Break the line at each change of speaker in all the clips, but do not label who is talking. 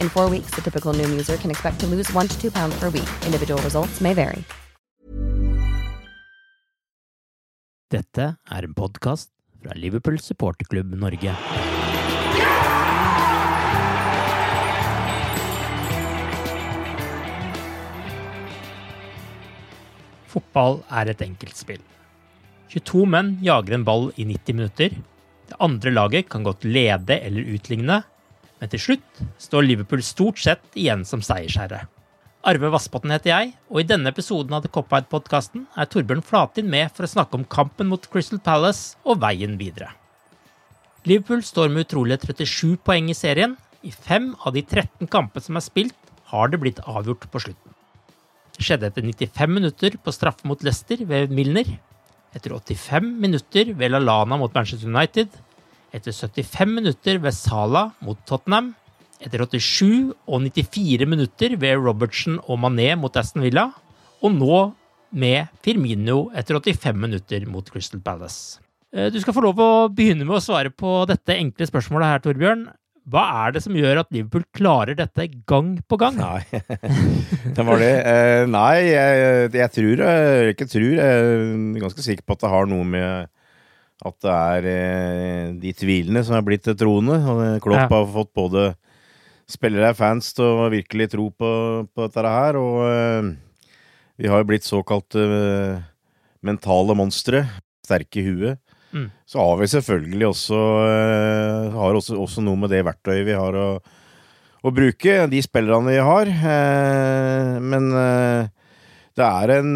In four weeks, the typical new user can expect to lose one to two pounds per week. Individual results may vary.
Dette er en podkast fra Liverpool supporterklubb Norge. Fotball er et enkeltspill. 22 menn jager en ball i 90 minutter. Det andre laget kan godt lede eller utligne, men til slutt står Liverpool stort sett igjen som seiersherre. Arve Vassbotn heter jeg, og i denne episoden av The Cop-Out-podkasten er Torbjørn Flatin med for å snakke om kampen mot Crystal Palace og veien videre. Liverpool står med utrolige 37 poeng i serien. I fem av de 13 kampene som er spilt, har det blitt avgjort på slutten. Det skjedde etter 95 minutter på straffe mot Leicester ved Milner, etter 85 minutter ved LaLana mot Manchester United, etter 75 minutter ved Sala mot Tottenham, etter 87 og 94 minutter ved Robertson og Mané mot Aston Villa, og nå med Firmino etter 85 minutter mot Crystal Palace. Eh, Du skal få lov å begynne med å svare på dette enkle spørsmålet her, Torbjørn. Hva er det som gjør at Liverpool klarer dette gang på gang?
Nei, det var det. Eh, nei, jeg, jeg tror Jeg ikke tror, jeg er ganske sikker på at det har noe med at det er eh, de tvilende som er blitt til troende. Og Klopp
Ja.
har fått både spillere og fans til å virkelig tro på, på dette her. Og eh, vi har jo blitt såkalt eh, mentale monstre. Sterke i huet.
Mm.
Så har vi selvfølgelig også, eh, har også, også noe med det verktøyet vi har å, å bruke, de spillerne vi har. Eh, men eh, det er en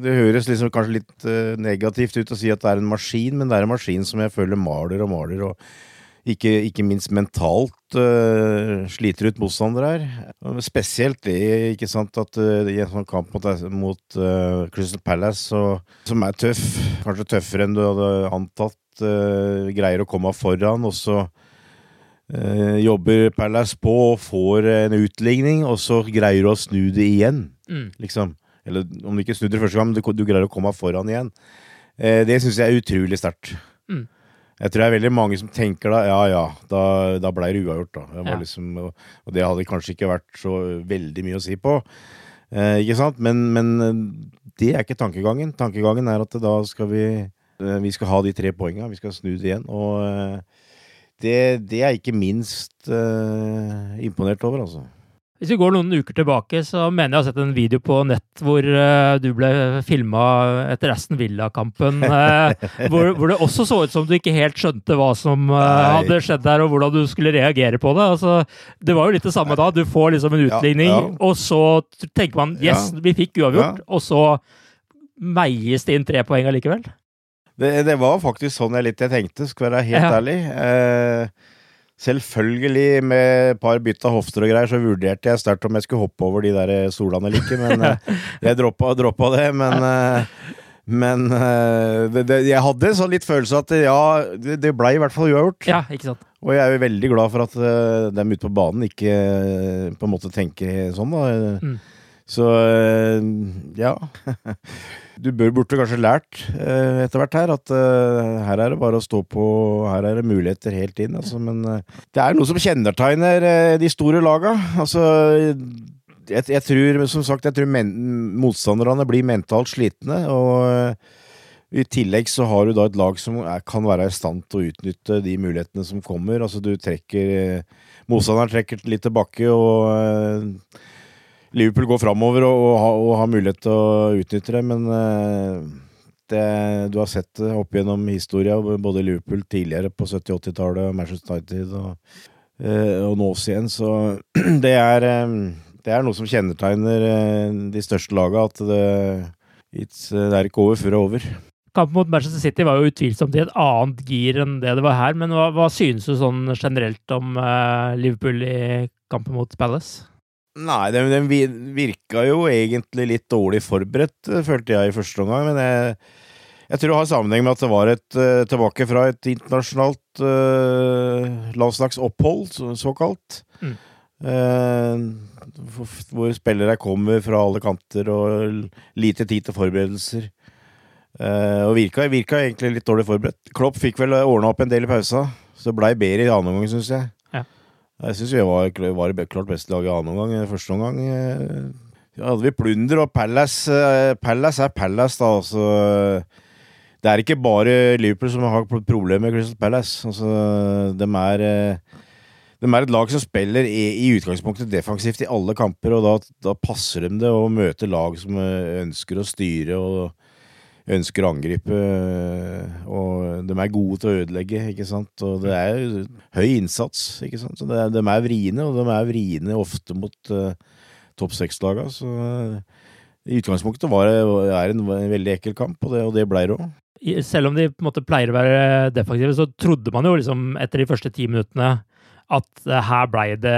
Det høres liksom kanskje litt uh, negativt ut å si at det er en maskin, men det er en maskin som jeg føler maler og maler, og ikke, ikke minst mentalt uh, sliter ut motstandere her. Spesielt det, ikke sant, at uh, i en sånn kamp mot, mot Crystal Palace, så, som er tøff, kanskje tøffere enn du hadde antatt, greier å komme foran, og så jobber Palace på og får en utligning, og så greier du å snu det igjen,
Mm.
liksom. Eller om du ikke snudde første gang, men du, du greier å komme foran igjen. Eh, det syns jeg er utrolig sterkt.
Mm.
Jeg tror det er veldig mange som tenker da ja ja, da, da ble det uavgjort, da. Det var
Ja.
liksom, og, og det hadde kanskje ikke vært så veldig mye å si på. Eh, ikke sant? Men, men eh, det er ikke tankegangen. Tankegangen er at da skal vi eh, Vi skal ha de tre poengene, vi skal snu det igjen. Og eh, det, det er jeg ikke minst eh, imponert over, altså.
Hvis vi går noen uker tilbake, så mener jeg å ha sett en video på nett hvor uh, du ble filma etter Aston Villa-kampen. Uh, hvor, hvor det også så ut som du ikke helt skjønte hva som
uh,
hadde skjedd der, og hvordan du skulle reagere på det. Altså, det var jo litt det samme da. Du får liksom en utligning,
ja.
og så tenker man yes, vi fikk uavgjort, og så meies det inn tre poeng allikevel.
Det, det var faktisk sånn jeg litt jeg tenkte, skal være helt
Ja.
ærlig. Eh, selvfølgelig, med et par bytt av hofter og greier, så vurderte jeg sterkt om jeg skulle hoppe over de der solene eller ikke, men eh, jeg droppa, droppa det. Men, eh, men eh, det, det, jeg hadde en sånn litt følelse at ja, det, det blei i hvert fall uavgjort.
Ja, ikke sant.
Og jeg er jo veldig glad for at dem ute på banen ikke eh, på en måte tenker sånn, da.
Mm.
Så eh, ja. Du bør, burde kanskje lært eh, etter hvert her at eh, her er det bare å stå på, her er det muligheter helt inn. Altså, men eh, det er noe som kjennetegner eh, de store laga. Altså, jeg, jeg tror, som sagt, jeg tror men, motstanderne blir mentalt slitne. og eh, i tillegg så har du da et lag som er, kan være i stand til å utnytte de mulighetene som kommer. Altså du trekker Motstanderen trekker litt tilbake, og eh, Liverpool går framover og, og, og, har mulighet til å utnytte det. Men eh, det, du har sett det opp gjennom historia, både Liverpool tidligere på 70-80-tallet, Manchester United og, eh, og nå igjen. Så det er, det er noe som kjennetegner de største laga, at det, det er ikke over før det er over.
Kampen mot Manchester City var jo utvilsomt i et annet gir enn det det var her. Men hva, hva synes du sånn generelt om Liverpool i kampen mot Palace?
Nei, den, den, virka jo egentlig litt dårlig forberedt, eh, følte jeg i første omgang. Men jeg, jeg tror det har sammenheng med at det var et uh, tilbake fra et internasjonalt uh, landslagsopphold, så, såkalt. Mm. hvor spillere kommer fra alle kanter og lite tid til forberedelser. Uh, og virka, virka, egentlig litt dårlig forberedt. Klopp fikk vel ordna opp en del i pausa, så blei bedre i annen omgang, syns jeg. Jeg syns vi var, var klart beste laget i annen omgang. Første omgang ja, hadde vi plunder, og Palace, uh, Palace er Palace, da. Altså, det er ikke bare Liverpool som har problemer med Crystal Palace. Altså, de er de er et lag som spiller i, i, utgangspunktet defensivt i alle kamper, og da, da passer de det å møte lag som ønsker å styre og ønsker å angripe, eh, og de er gode til å ødelegge, ikke sant. Og det er høy innsats, ikke sant. Så det, de er vriene, og de er vriene ofte mot uh, topp seks-laga. Så uh, i utgangspunktet var det er en, en veldig ekkel kamp, og det, og det ble det òg.
Selv om de på en måte pleier å være defektive, så trodde man jo liksom etter de første ti minuttene at her blei det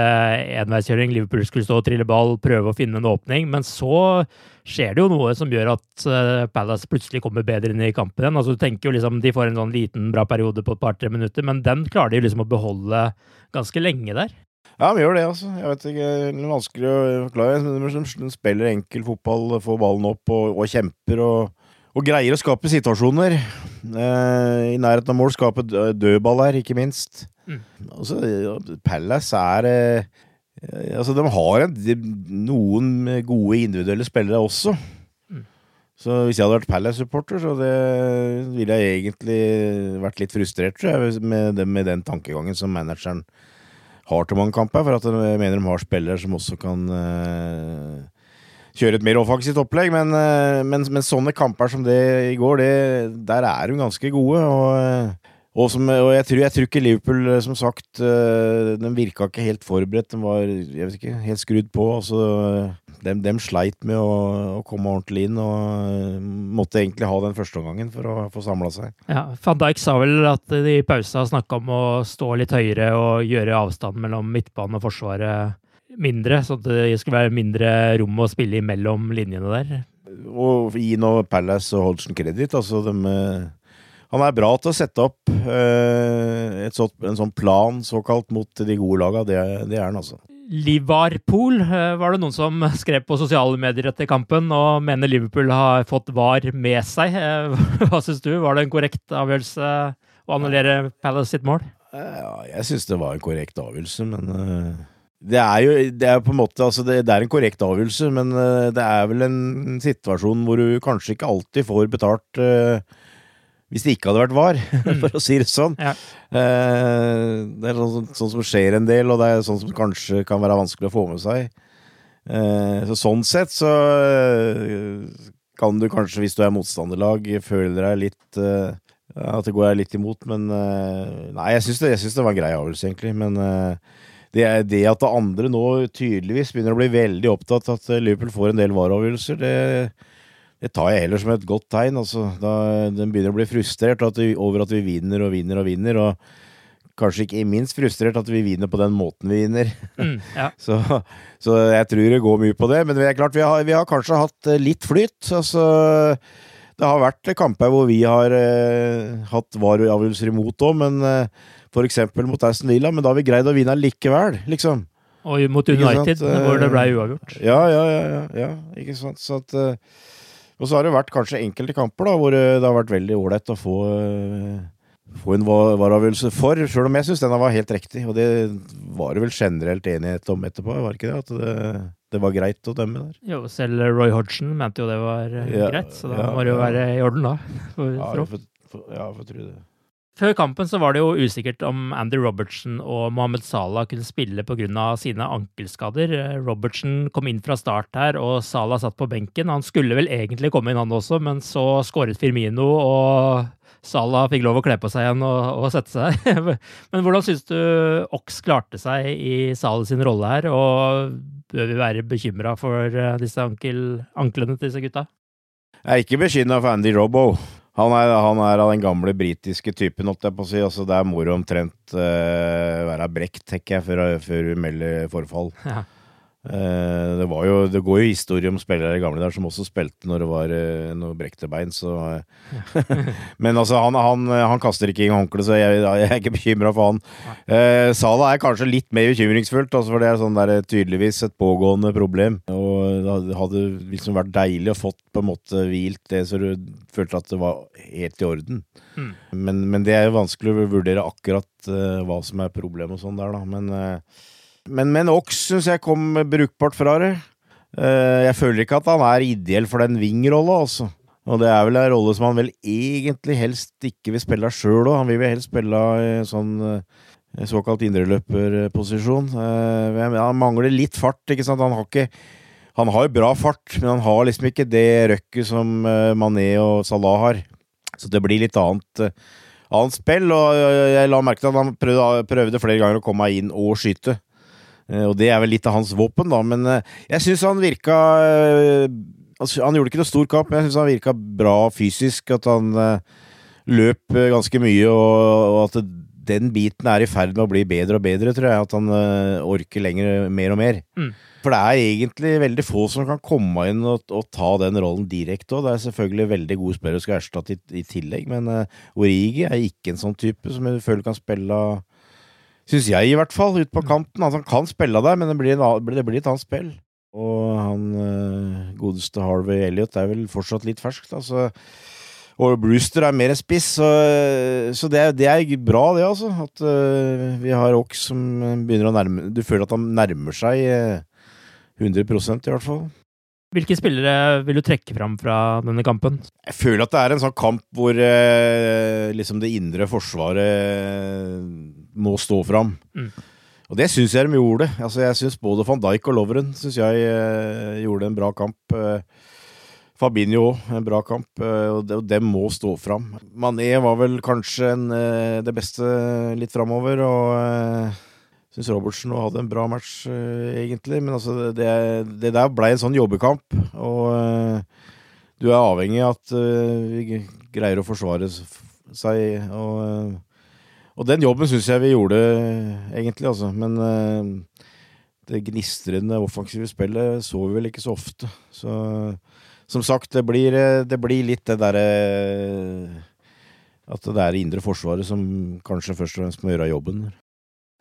enveiskjøring. Liverpool skulle stå og trille ball, prøve å finne en åpning. Men så skjer det jo noe som gjør at eh, Palace plutselig kommer bedre inn i kampen igjen. Altså, du tenker jo liksom De får en sånn liten, bra periode på et par-tre minutter, men den klarer de liksom å beholde ganske lenge der.
Ja, vi gjør det, altså. Jeg vet ikke, Det er vanskelig å forklare. De spiller enkel fotball, får ballen opp og, og kjemper. og og greier å skape situasjoner. Eh, I nærheten av mål skape dødball her, ikke minst. Mm. Altså, Palace er eh, Altså, de har en, de, noen gode individuelle spillere også. Mm. Så hvis jeg hadde vært Palace-supporter, så det ville jeg egentlig vært litt frustrert, tror jeg, med, med den tankegangen som manageren har til mange kamper. For at jeg mener de har spillere som også kan uh, kjøre et mer offensivt opplegg. Men, uh, men, men, sånne kamper som det i går, det, der er de ganske gode. og og, som, og jeg, tror, jeg, tror, ikke Liverpool, eh, som sagt, De den virka ikke helt forberedt. Den var jeg vet ikke, helt skrudd på. Altså, de, de sleit med å, å, komme ordentlig inn, og eh, måtte egentlig ha den første omgangen for å få samla seg.
Ja, Van Dijk sa vel at de i pausa snakka om å stå litt høyere og gjøre avstanden mellom midtbanen og forsvaret mindre, så at det skulle være mindre rom å spille imellom linjene der.
Og gi nå Palace og Hodgson kreditt. Altså, de han er bra til å sette opp uh, sånt, en sånn plan, såkalt, mot de gode laga. Det, det er han, altså.
Liverpool uh, var det noen som skrev på sosiale medier etter kampen og mener Liverpool har fått VAR med seg. Uh, hva syns du? Var det en korrekt avgjørelse å annullere Palace sitt mål?
Ja, jeg syns det var en korrekt avgjørelse, men det er jo det er på en måte, altså det, det, er en korrekt avgjørelse, men det er vel en situasjon hvor du kanskje ikke alltid får betalt uh, hvis det ikke hadde vært var, for å si det sånn. Ja. Eh, det er sånn, sånn, som skjer en del, og det er sånn som kanskje kan være vanskelig å få med seg. Eh, så sånn sett så eh, kan du kanskje, hvis du er motstanderlag, føle deg litt At det går deg litt imot, men Nei, jeg syns det, det, var en grei avgjørelse, egentlig. Men det, det, at det andre nå tydeligvis begynner å bli veldig opptatt av at Liverpool får en del vareavgjørelser, det det tar jeg heller som et godt tegn. Altså, da Den begynner å bli frustrert at vi, over at vi vinner og vinner og vinner. og Kanskje ikke minst frustrert at vi vinner på den måten vi vinner. Mm, ja. så, så, jeg tror det går mye på det. Men det er klart, vi har, vi har kanskje hatt eh, litt flyt. Altså, det har vært kamper hvor vi har eh, hatt vareavgjørelser imot òg, men eh, eksempel mot Aston Villa. Men da har vi greid å vinne likevel, liksom.
Og mot United, hvor det ble
eh,
uavgjort.
Ja, ja, ja, ja, ja ikke sant. Så at, eh, og så har det vært kanskje enkelte kamper da, hvor eh, det har vært veldig ålreit å få, eh, få en va- vareavgjørelse for, sjøl om jeg syns denne var helt riktig. Og det var det vel generelt enighet om etterpå, var det ikke det? At det, det var greit å dømme der.
Jo, selv Roy Hodgson mente jo det var eh,
Ja,
greit, så da
ja,
må det jo være i orden, da. For,
Ja,
for
jeg får, for, ja, jeg får tro det.
Før kampen så var det jo usikkert om Andy Robertson og Mohammed Salah kunne spille pga. sine ankelskader. Robertson kom inn fra start her, og Salah satt på benken. Han skulle vel egentlig komme inn, han også, men så skåret Firmino, og Salah fikk lov å kle på seg igjen og, og sette seg. men hvordan syns du Ox klarte seg i Salah sin rolle her, og bør vi være bekymra for eh, disse ankel, anklene til disse gutta?
Jeg er ikke bekymra for Andy Robbo. Han er, han er av den gamle britiske typen, holdt jeg på å si. Altså, der må du omtrent uh, være brekt, tenker jeg, før, før du melder forfall.
Ja.
Eh, det, var jo, det går jo historie om spillere i gamle der som også spilte når det var uh, noe brekte bein, så eh. Men altså, han, han, han kaster ikke inn håndkleet, så jeg, jeg er ikke bekymra for han. Eh, Salah er kanskje litt mer bekymringsfullt, altså, for det er sånn der, tydeligvis et pågående problem. Og det hadde liksom vært deilig å fått på en måte hvilt det, så du følte at det var helt i orden.
Mm.
Men, men det er jo vanskelig å vurdere akkurat eh, hva som er problemet og sånn der, da. Men, eh, men, men Ox syns jeg kom brukbart fra det. Eh, jeg føler ikke at han er ideell for den wing-rolla, altså. Og det er vel en rolle som han vel egentlig helst ikke vil spille sjøl òg. Han vil vel helst spille i sånn eh, såkalt indreløperposisjon. Eh, han mangler litt fart, ikke sant. Han har ikke han har jo bra fart, men han har liksom ikke det røkket som Mané og Salah har. Så det blir litt annet, annet spill, og jeg la merke til at han prøvde, prøvde flere ganger å komme inn og skyte. Eh, Og det er vel litt av hans våpen, da, men eh, jeg syns han virka eh, altså, Han gjorde ikke noe stor kamp, men jeg syns han virka bra fysisk. At han løp ganske mye, og, og at det, den biten er i ferd med å bli bedre og bedre, tror jeg. At han orker lenger, mer og mer.
Mm.
For det er egentlig veldig få som kan komme inn og, og ta den rollen direkte òg. Det er selvfølgelig veldig gode spillere som skal erstatte i, i tillegg, men uh, Origi er ikke en sånn type som jeg føler kan spille Syns jeg, i hvert fall, ut på kanten. Altså, han kan spille der, men det blir, en, det blir et annet spill. Og han eh, godeste Harvey Elliot er vel fortsatt litt fersk, da, så og Brewster er mer en spiss, så, så det, er, det er bra, det, altså. At uh, vi har Ox som begynner å nærme Du føler at han nærmer seg uh, 100% i hvert fall.
Hvilke spillere vil du trekke fram fra denne kampen?
Jeg føler at det er en sånn kamp hvor uh, liksom det indre forsvaret må stå fram.
Mm.
Og det syns jeg de gjorde. Altså, jeg syns både van Dijk og Loveren synes jeg eh, gjorde en bra kamp. Eh, Fabinho òg, en bra kamp. eh, og, de, og dem må stå fram. Mané var vel kanskje en, eh, det beste litt framover, og eh, syns Robertsen hadde en bra match, egentlig. Men altså, det, det der ble en sånn jobbekamp, og du er avhengig av at vi greier å forsvare seg. Og, og den jobben syns jeg vi gjorde, egentlig, altså. Men uh, det gnistrende offensive spillet så vi vel ikke så ofte. Så som sagt, det blir, eh, det blir litt det derre At det er det indre forsvaret som kanskje først og fremst må gjøre jobben.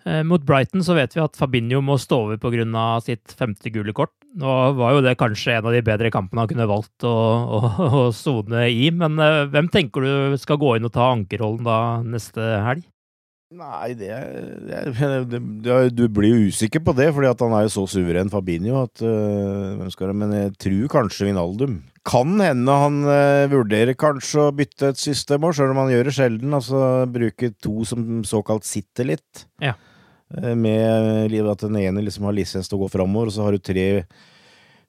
Eh, mot Brighton så vet vi at Fabinho må stå over pga. sitt femte gule kort. Nå var jo det kanskje en av de bedre kampene han kunne valgt å, sone i, men hvem tenker du skal gå inn og ta ankerrollen da neste helg?
Nei, det, det, det, Du blir jo usikker på det, fordi at han er jo så suveren, Fabinho, at øh, skal Men jeg tror kanskje Vinaldum. Kan hende han øh, vurderer kanskje å bytte et system òg, sjøl om han gjør det sjelden. Altså bruke to som såkalt sitter litt.
Ja.
Eh, Med at den ene liksom har lisens til å gå framover, og så har du tre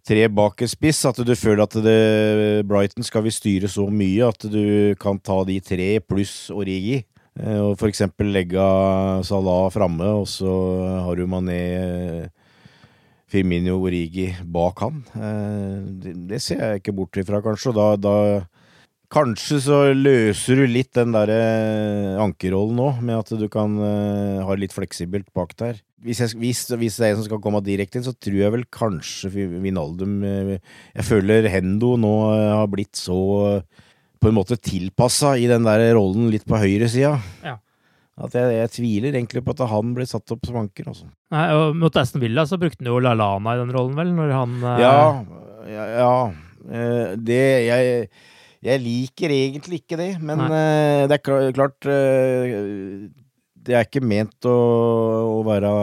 Tre bak en spiss, at du føler at det, Brighton skal vi styre så mye at du kan ta de tre pluss Origi. Eh, Og for eksempel legge Salah framme, og så har du Mané, Firmino Origi bak han. Eh, Det, ser jeg ikke bort ifra, kanskje. Da, da Kanskje så løser du litt den der eh, ankerrollen nå, med at du kan ha litt fleksibelt bak der. Hvis, jeg, hvis, hvis det er en som skal komme direkte inn, så tror jeg vel kanskje Vinaldum Jeg føler Hendo nå har blitt så på en måte tilpassa i den der rollen litt på høyresida.
Ja.
At jeg, jeg tviler egentlig på at han blir satt opp som anker. Også.
Nei, og Mot Aston Villa så brukte han jo Lalana i den rollen, vel? Når han eh,
Ja, ja, ja. Eh, Det jeg, jeg liker egentlig ikke det, men Nei. det er klart eh, Det er ikke ment å, å være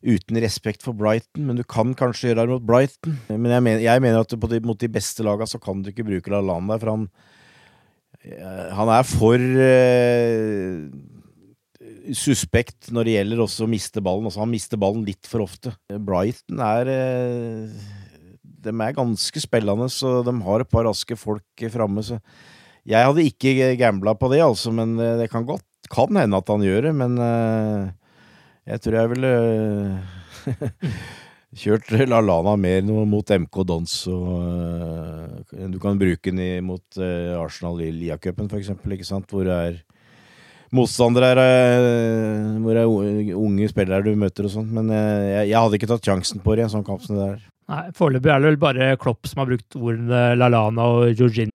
uten respekt for Brighton, men du kan kanskje gjøre det mot Brighton. Men jeg mener, jeg mener at de, mot de beste laga så kan du ikke bruke Lallana der, for han eh, han er for eh, suspekt når det gjelder også å miste ballen. Altså, han mister ballen litt for ofte. Brighton er eh, De er ganske spillende, så de har et par raske folk framme. Så jeg hadde ikke gambla på det, altså, men eh, det kan godt kan hende at han gjør det. Men eh, jeg tror jeg ville eh, kjørt Lallana mer mot MK Dons. Og, eh, du kan bruke den mot eh, Arsenal i Lia-cupen, eksempel, hvor det er motstandere er Hvor det er unge spillere du møter og sånn. Men jeg, jeg hadde ikke tatt sjansen på det i en sånn kamp som det der.
Nei, Foreløpig er det vel bare Klopp som har brukt ordene Lalana og Jorginho.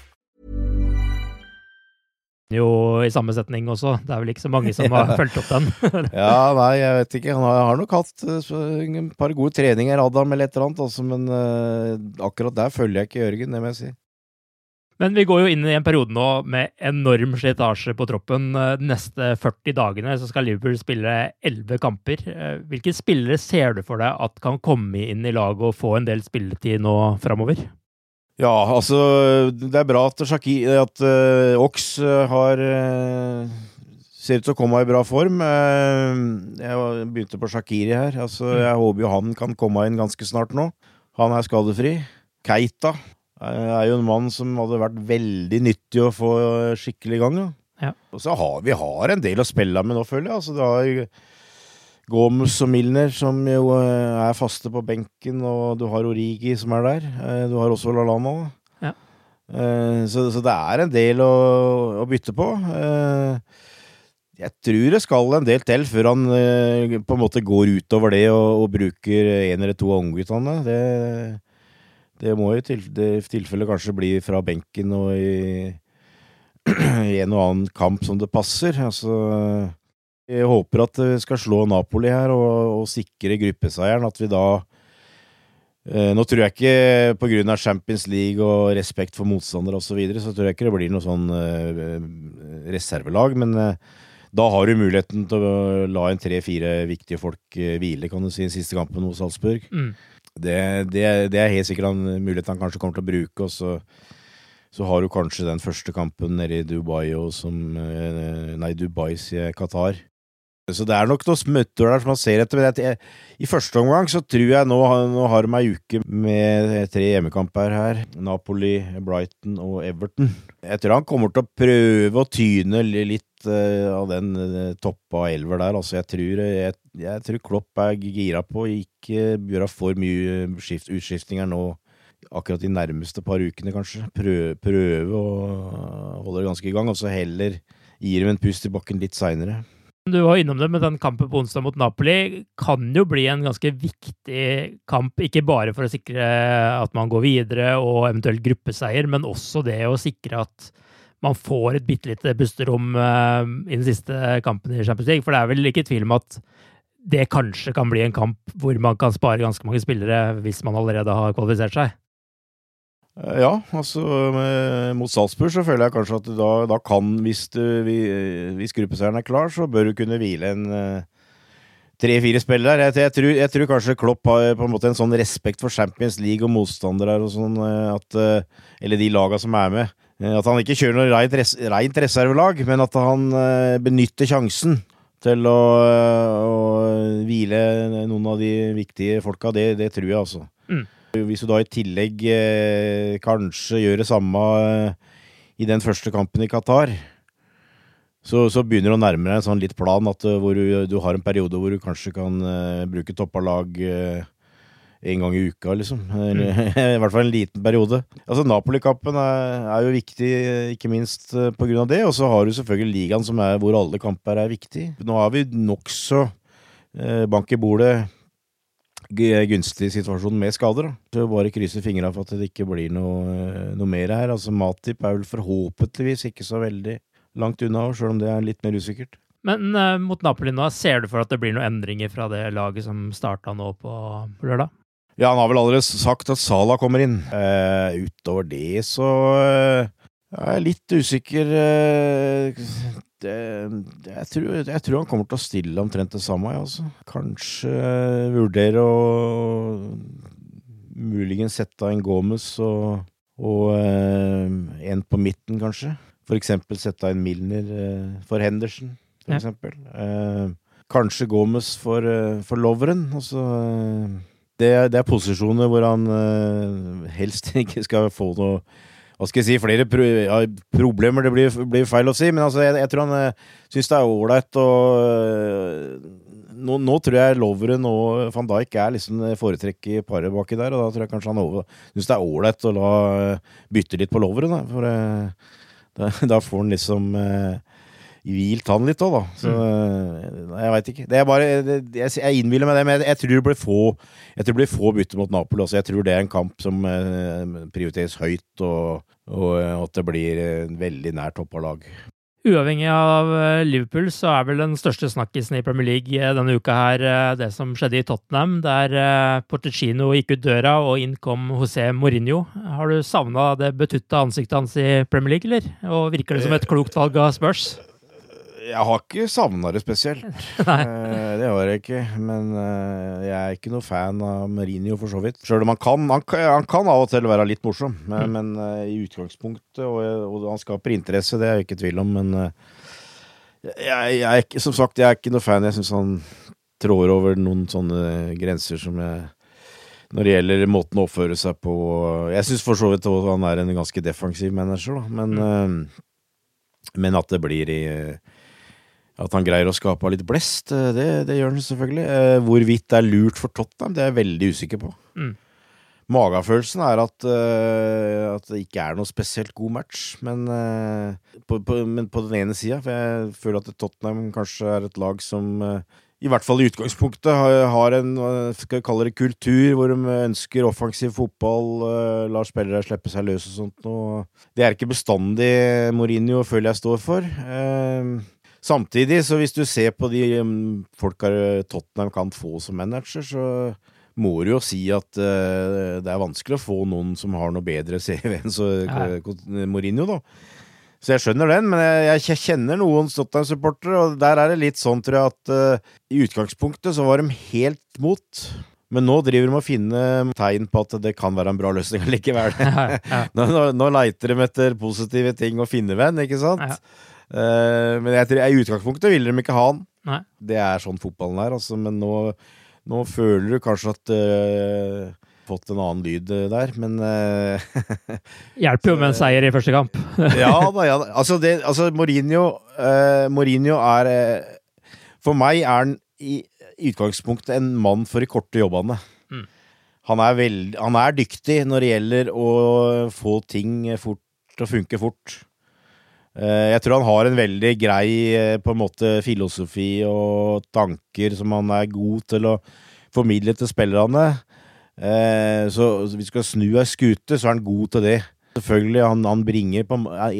Jo, i samme setning også. Det er vel ikke så mange som har fulgt opp den.
Ja, nei, jeg vet ikke. Han har, har nok hatt eh, et par gode treninger, Adam, eller et eller annet, altså, men uh, akkurat der følger jeg ikke Jørgen, det må jeg si.
Men vi går jo inn i en periode nå med enorm slitasje på troppen. Eh, De neste 40 dagene så skal Liverpool spille 11 kamper. Eh, Hvilke spillere ser du for deg at kan komme inn i laget og få en del spilletid nå framover?
Ja, altså Det er bra at, Shaki, at uh, Ox uh, har uh, Ser ut til å komme i bra form. jeg begynte på Shakiri her. Altså,
Mm.
Jeg håper jo han kan komme inn ganske snart nå. Han er skadefri. Keita er jo en mann som hadde vært veldig nyttig å få skikkelig i gang.
Ja.
Og så har vi har en del å spille med nå, føler jeg. Altså, det har Gomes og Milner som jo eh, er faste på benken, og du har Origi som er der. Eh, Du har også Lalana.
Ja.
Eh, Så, så det er en del å, å bytte på. Jeg tror det skal en del til før han på en måte går utover det og, og bruker en eller to av ungguttene. Det, det må i til, det tilfelle kanskje bli fra benken og i, i en og annen kamp som det passer. Altså jeg håper at vi skal slå Napoli her og, og sikre gruppeseieren. At vi da eh, Nå tror jeg ikke på grunn av Champions League og respekt for motstandere osv., så, videre, så tror jeg ikke det blir noe sånn eh, reservelag. Men eh, da har du muligheten til å la en tre-fire viktige folk eh, hvile, kan du si, den siste kampen hos Salzburg.
Mm.
Det, det, det er helt sikkert en mulighet han kanskje kommer til å bruke. og så så har du kanskje den første kampen nede i Dubai og som eh, Nei, Dubai, sier. Qatar. Så det er nok noen smutter der som man ser etter. Jeg, I første omgang så tror jeg nå, nå har de ei uke med tre hjemmekamper her. Napoli, Brighton og Everton. Jeg tror han kommer til å prøve å tyne litt uh, av den uh, toppa elver der. Altså, jeg tror, jeg, jeg tror Klopp er gira på å ikke gjøre for mye skift, utskiftninger nå akkurat de nærmeste par ukene, kanskje. Prøve, prøve å holde det ganske i gang, og så heller gi dem en pust i bakken litt seinere.
Du var innom det men den kampen på onsdag mot Napoli. Kan jo bli en ganske viktig kamp, ikke bare for å sikre at man går videre og eventuelt gruppeseier, men også det å sikre at man får et bitte lite pusterom uh, i den siste kampen i Champions League. For det er vel ikke tvil om at det kanskje kan bli en kamp hvor man kan spare ganske mange spillere hvis man allerede har kvalifisert seg.
Ja, altså mot Salzburg så føler jeg kanskje at da, da kan, hvis, du, hvis gruppeseieren er klar, så bør du kunne hvile en tre-fire spiller der. Jeg, jeg, tror, jeg, tror, kanskje Klopp har på en måte en sånn respekt for Champions League og motstandere og sånn, at Eller de laga som er med. At han ikke kjører noe reint, res, reservelag, men at han benytter sjansen til å, å, hvile noen av de viktige folka. Det, det tror jeg, altså.
Mm.
Hvis du da i tillegg eh, kanskje gjør det samme eh, i den første kampen i Qatar, så, så begynner du å nærme deg en sånn litt plan at, hvor du, du, har en periode hvor du kanskje kan eh, bruke toppa lag en gang i uka, liksom. Mm. I hvert fall en liten periode. Altså Napoli-kampen er, er, jo viktig, ikke minst på grunn av det. Og så har du selvfølgelig ligaen, som er hvor alle kamper er viktig. Nå har vi nokså eh, bank i bordet gunstig situasjon med skader. Da. Så bare krysse fingra for at det ikke blir noe, noe mer her. Altså Matip er vel forhåpentligvis ikke så veldig langt unna, sjøl om det er litt mer usikkert.
Men uh, mot Napoli nå, ser du for at det blir noen endringer fra det laget som starta nå på lørdag?
Ja, han har vel allerede sagt at Sala kommer inn. Uh, utover det så uh, jeg er litt usikker. Det, jeg, tror, jeg, tror, han kommer til å stille omtrent det samme. Altså. Kanskje vurdere å muligens sette en Gomez og, og en på midten, kanskje. For eksempel sette en Milner for Henderson, for
Ja.
eksempel. kanskje Gomez for, for Loveren. Altså det, det er posisjoner hvor han helst ikke skal få noe Hva skal jeg si? Flere pro ja, problemer, det blir, blir, feil å si, men altså, jeg, jeg tror han uh, syns det er ålreit å uh, nå, nå, tror jeg Loveren og van Dijk er liksom foretrekk i paret baki der, og da tror jeg kanskje han syns det er ålreit å la bytte litt på Loveren, da, for da, da, får han liksom hvilt han litt òg, da. Så mm. jeg veit ikke. Det er bare, det, jeg, jeg innbiller meg det, men jeg, jeg, tror det blir få Jeg tror det blir få bytter mot Napoli også. Jeg tror det er en kamp som eh, prioriteres høyt, og, og, at det blir en veldig nær toppa lag.
Uavhengig av Liverpool, så er vel den største snakkisen i Premier League denne uka her det som skjedde i Tottenham, der Portecino gikk ut døra, og inn kom José Mourinho. Har du savna det betutta ansiktet hans i Premier League, eller? Og virker det som et klokt valg av Spurs?
Jeg har ikke savna det spesielt. Eh, det har jeg ikke. Men eh, jeg er ikke noe fan av Mourinho, for så vidt. Sjøl om han kan, han, han kan av og til være litt morsom. Men,
Mm.
men eh, i utgangspunktet, og, og han skaper interesse, det er jeg ikke i tvil om. Men jeg, jeg er ikke, som sagt, jeg er ikke noe fan. Jeg syns han trår over noen sånne grenser som jeg når det gjelder måten å oppføre seg på Jeg syns for så vidt at han er en ganske defensiv manager, da. Men, eh, men at det blir i At han greier å skape litt blest, eh, det, det gjør han selvfølgelig. Eh, Hvorvidt det er lurt for Tottenham, det er jeg veldig usikker på.
Mm.
Magefølelsen er at, eh, at det ikke er noe spesielt god match, men, på, på, men på den ene sida. For jeg føler at Tottenham kanskje er et lag som i hvert fall i utgangspunktet har, en skal vi kalle det, kultur hvor de ønsker offensiv fotball, lar spillere slippe seg løs og sånt. Og det er ikke bestandig Mourinho føler jeg står for. Eh, samtidig, så hvis du ser på de um, folka Tottenham kan få som manager, så må du jo si at uh, det er vanskelig å få noen som har noe bedre CV enn så
Ja.
Mourinho, da. Så jeg skjønner den, men jeg, jeg kjenner noen Tottenham-supportere, og der er det litt sånn, tror jeg, at uh, i utgangspunktet så var de helt mot. Men nå driver de med å finne tegn på at det kan være en bra løsning likevel.
Ja, ja.
Nå, nå, nå leiter de etter positive ting å finne venn, ikke sant?
Ja.
Eh, men jeg tror, i utgangspunktet ville de ikke ha han.
Nei.
Det er sånn fotballen er, altså. Men nå, nå føler du kanskje at uh, Fått en annen lyd eh, der, men uh,
Hjelper jo med en seier i første kamp.
ja da, ja da. Altså, det, altså Mourinho, uh, Mourinho er For meg er han i utgangspunktet en mann for de korte jobbene.
Mm.
Han, er veld, han er dyktig når det gjelder å få ting fort til å funke fort. Eh, jeg tror han har en veldig grei eh, på en måte filosofi og tanker som han er god til å formidle til spillerne. Eh, så hvis vi skal snu ei skute, så er han god til det. Selvfølgelig, han, han bringer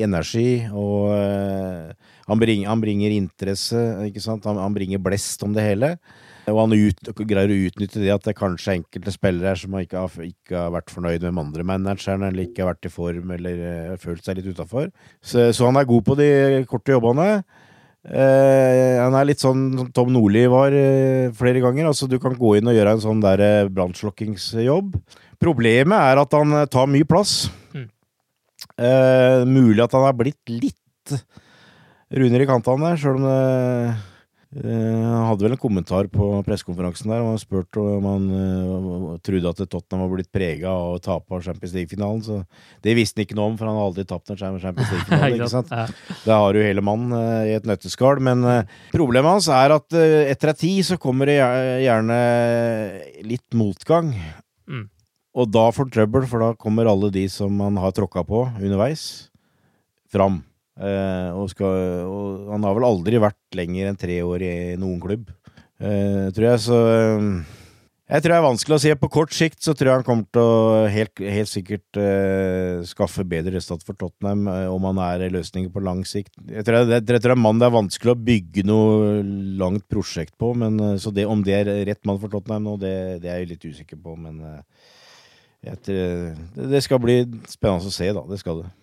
energi, og han, bringer, han bringer interesse, ikke sant? Han, han bringer blest om det hele. Og han ut, greier å utnytte det at det kanskje er enkelte spillere her som ikke har, ikke har vært fornøyd med de andre managerne, eller ikke har vært i form, eller uh, følt seg litt utafor. Så, så han er god på de korte jobbene. Uh, han er litt sånn som Tom Nordli var uh, flere ganger. Altså, du kan gå inn og gjøre en sånn der eh, brannslukkingsjobb. Problemet er at han tar mye plass.
Mm.
Mulig at han har blitt litt rundere i kantene, sjøl om det eh, Han hadde vel en kommentar på pressekonferansen der, han spurte om han uh, trodde at Tottenham var blitt prega av å tape Champions League-finalen. Så det visste han ikke noe om, for han har aldri tapt en Champions League-finale. ikke sant?
Ja.
Har du hele mannen uh, i et nøtteskall. Men uh, problemet hans er at eh, etter ei tid så kommer det gjerne litt motgang.
Mm.
Og da får han trøbbel, for da kommer alle de som han har tråkka på underveis, fram. Eh, og, skal, og han har vel aldri vært lenger enn tre år i noen klubb, eh, tror jeg. Så eh, jeg tror det er vanskelig å si. På kort sikt så tror jeg han kommer til å helt, helt sikkert uh, skaffe bedre resultat for Tottenham, uh, om han er en løsning på lang sikt. Jeg tror det, jeg tror det er en mann det er vanskelig å bygge noe langt prosjekt på, men, uh, så det, om det er rett mann for Tottenham nå, det, det er jeg litt usikker på. Men tror, det skal bli spennende å se, da. Det skal det.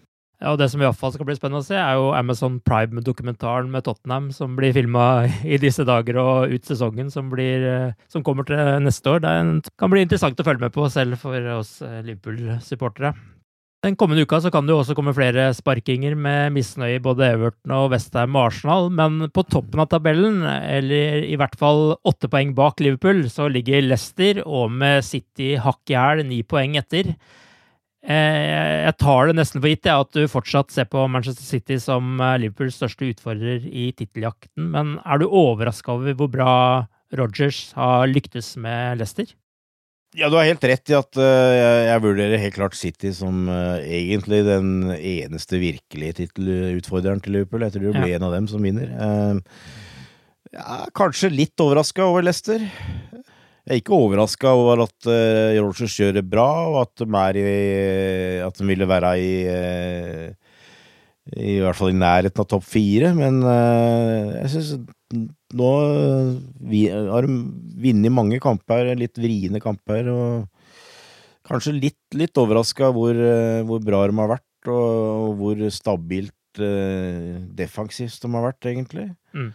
Og Det som i hvert fall skal bli spennende å se, er jo Amazon Prime-dokumentaren med Tottenham, som blir filma i disse dager og ut sesongen, som, blir, eh, som kommer til neste år. Det kan bli interessant å følge med på, selv for oss eh, Liverpool-supportere. Den kommende uka så kan det jo også komme flere sparkinger med misnøye i både Everton og Westham og Arsenal, men på toppen av tabellen, eller i hvert fall åtte poeng bak Liverpool, så ligger Leicester og med City hakk i hæl ni poeng etter. Eh, Jeg tar det nesten for gitt ja, at du fortsatt ser på Manchester City som eh, Liverpools største utfordrer i titteljakten, men er du overraska over hvor bra Rogers har lyktes med Leicester?
Ja, du har helt rett i at eh, jeg, vurderer helt klart City som egentlig den eneste virkelige tittelutfordreren til Liverpool. Jeg tror det blir
Ja.
en av dem som vinner. Ja, kanskje litt overraska over Leicester. Jeg er ikke overraska over at uh, Rogers gjør bra, og at de, i, at de ville være i uh, I hvert fall i nærheten av topp fire, men uh, jeg syns nå vi, har de vunnet mange kamper, litt vriene kamper, og kanskje litt, litt overraska hvor, hvor bra de har vært, og, og hvor stabilt defensivt de har vært, egentlig.
Mm.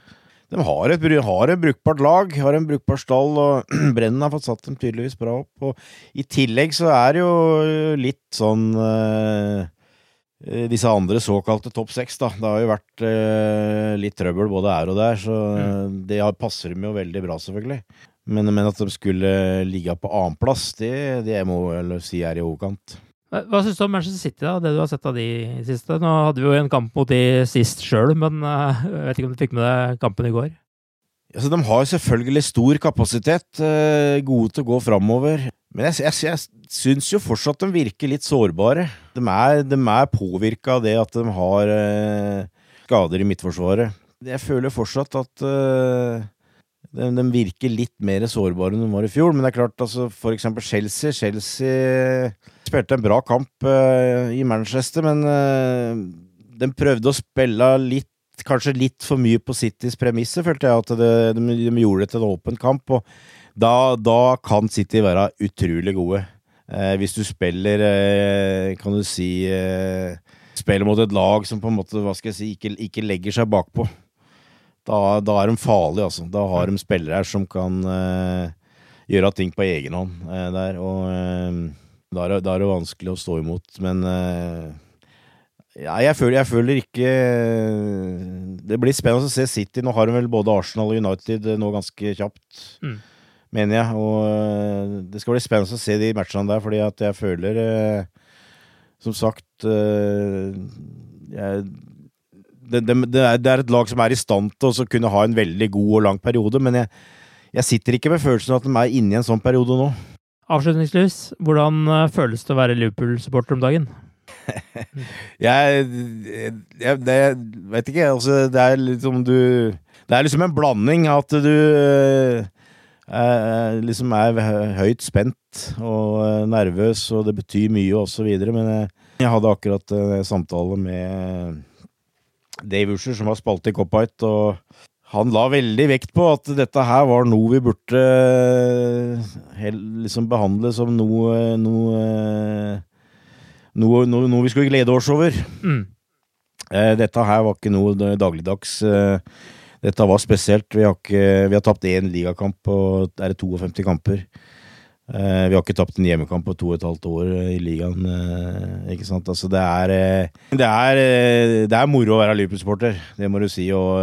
De har et, har et, brukbart lag, har en brukbar stall, og Brennen har fått satt dem tydeligvis bra opp. Og I tillegg så er det jo litt sånn uh, disse andre såkalte topp seks, da. Det har jo vært uh, litt trøbbel både her og der, så mm. det passer dem jo veldig bra, selvfølgelig. Men, men at de skulle ligge på annenplass, det, det må jeg si er i overkant.
Hva syns du om Manchester City, da, det du har sett av de siste? Nå hadde vi jo en kamp mot de sist sjøl, men uh, jeg vet ikke om du fikk med deg kampen i går?
Altså, de har selvfølgelig stor kapasitet, uh, gode til å gå framover. Men jeg, jeg, jeg syns jo fortsatt de virker litt sårbare. De er, de er påvirka av det at de har uh, skader i midtforsvaret. Jeg føler fortsatt at de, de, virker litt mer sårbare enn de var i fjor. Men det er klart, altså, for eksempel Chelsea. Chelsea spilte en bra kamp uh, i Manchester, men uh, de prøvde å spille litt Kanskje litt for mye på Citys premisser, følte jeg. At det, de, de, gjorde det til en åpen kamp. Og da, da kan City være utrolig gode. Eh, hvis du spiller, eh, kan du si eh, Spiller mot et lag som på en måte, hva skal jeg si, ikke, ikke legger seg bakpå. Da, da, er de farlige, altså. Da har de spillere her som kan uh, gjøre ting på egen hånd uh, der. Og uh, da, er, da, er, det vanskelig å stå imot. Men ja, jeg føler, jeg føler, ikke Det blir spennende å se City. Nå har de vel både Arsenal og United nå ganske kjapt, mm. mener jeg. Og det skal bli spennende å se de matchene der, fordi at jeg føler Som sagt jeg det, det, det, er, det, er, et lag som er i stand til å kunne ha en veldig god og lang periode, men jeg, jeg sitter ikke med følelsen av at de er inne i en sånn periode nå.
Avslutningsvis, hvordan eh, føles det å være Liverpool-supporter om dagen?
jeg, jeg, det, vet ikke, altså det er liksom du Det er liksom en blanding at du eh, eh liksom er høyt spent og eh, nervøs, og det betyr mye og så videre, men jeg, jeg hadde akkurat en samtale med Dave Usher, som var spalte i Cop-Out, og han la veldig vekt på at dette her var noe vi burde eh, liksom behandle som noe noe, noe, noe, noe vi skulle glede oss over. Mm. Eh, dette her var ikke noe dagligdags. Eh, dette var spesielt. Vi har, ikke, vi har tapt én ligakamp på er det 52 kamper. Uh, vi har ikke tapt en hjemmekamp på to og et halvt år uh, i ligaen. Uh, ikke sant? Altså, det er, det er, det er moro å være Liverpool-supporter, det må du si. Og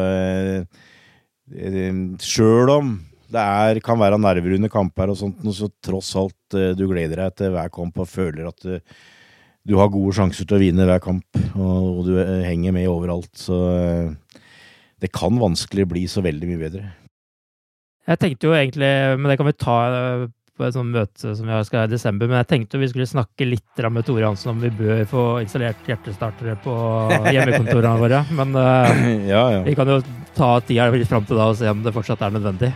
sjøl om det er, kan være nerver under kamper og sånt, så tross alt du gleder deg til hver kamp og føler at du har gode sjanser til å vinne hver kamp, og, og du henger med overalt. Så det kan vanskelig bli så veldig mye bedre.
Jeg tenkte jo egentlig, men det kan vi ta på et sånt møte som vi skal ha i desember, men jeg tenkte vi skulle snakke litt med Tore Hansen om vi bør få installert hjertestartere på hjemmekontorene våre. Men uh, ja, ja. vi kan jo ta tida litt fram til da og se om det fortsatt er nødvendig.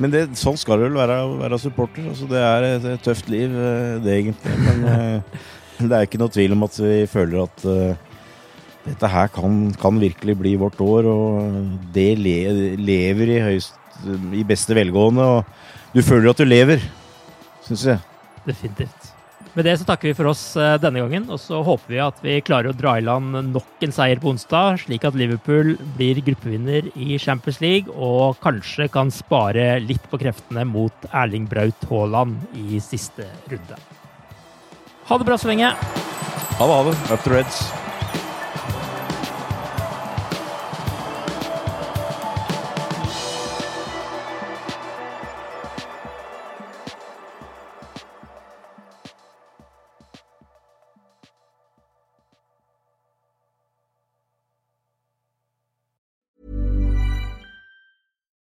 Men det, sånn skal det vel være å være supporter. Altså, det er et, et, tøft liv, eh, det egentlig. Men uh, det er ikke noe tvil om at vi føler at uh, dette her kan, kan, virkelig bli vårt år, og det le, lever i, høyst, i beste velgående. Og du føler at du lever syns jeg.
Definitivt. Med det så takker vi for oss eh, denne gangen, og så håper vi at vi klarer å dra i land nok en seier på onsdag, slik at Liverpool blir gruppevinner i Champions League og kanskje kan spare litt på kreftene mot Erling Braut Haaland i siste runde. Ha det bra så lenge.
Ha det, ha det. Up to Reds.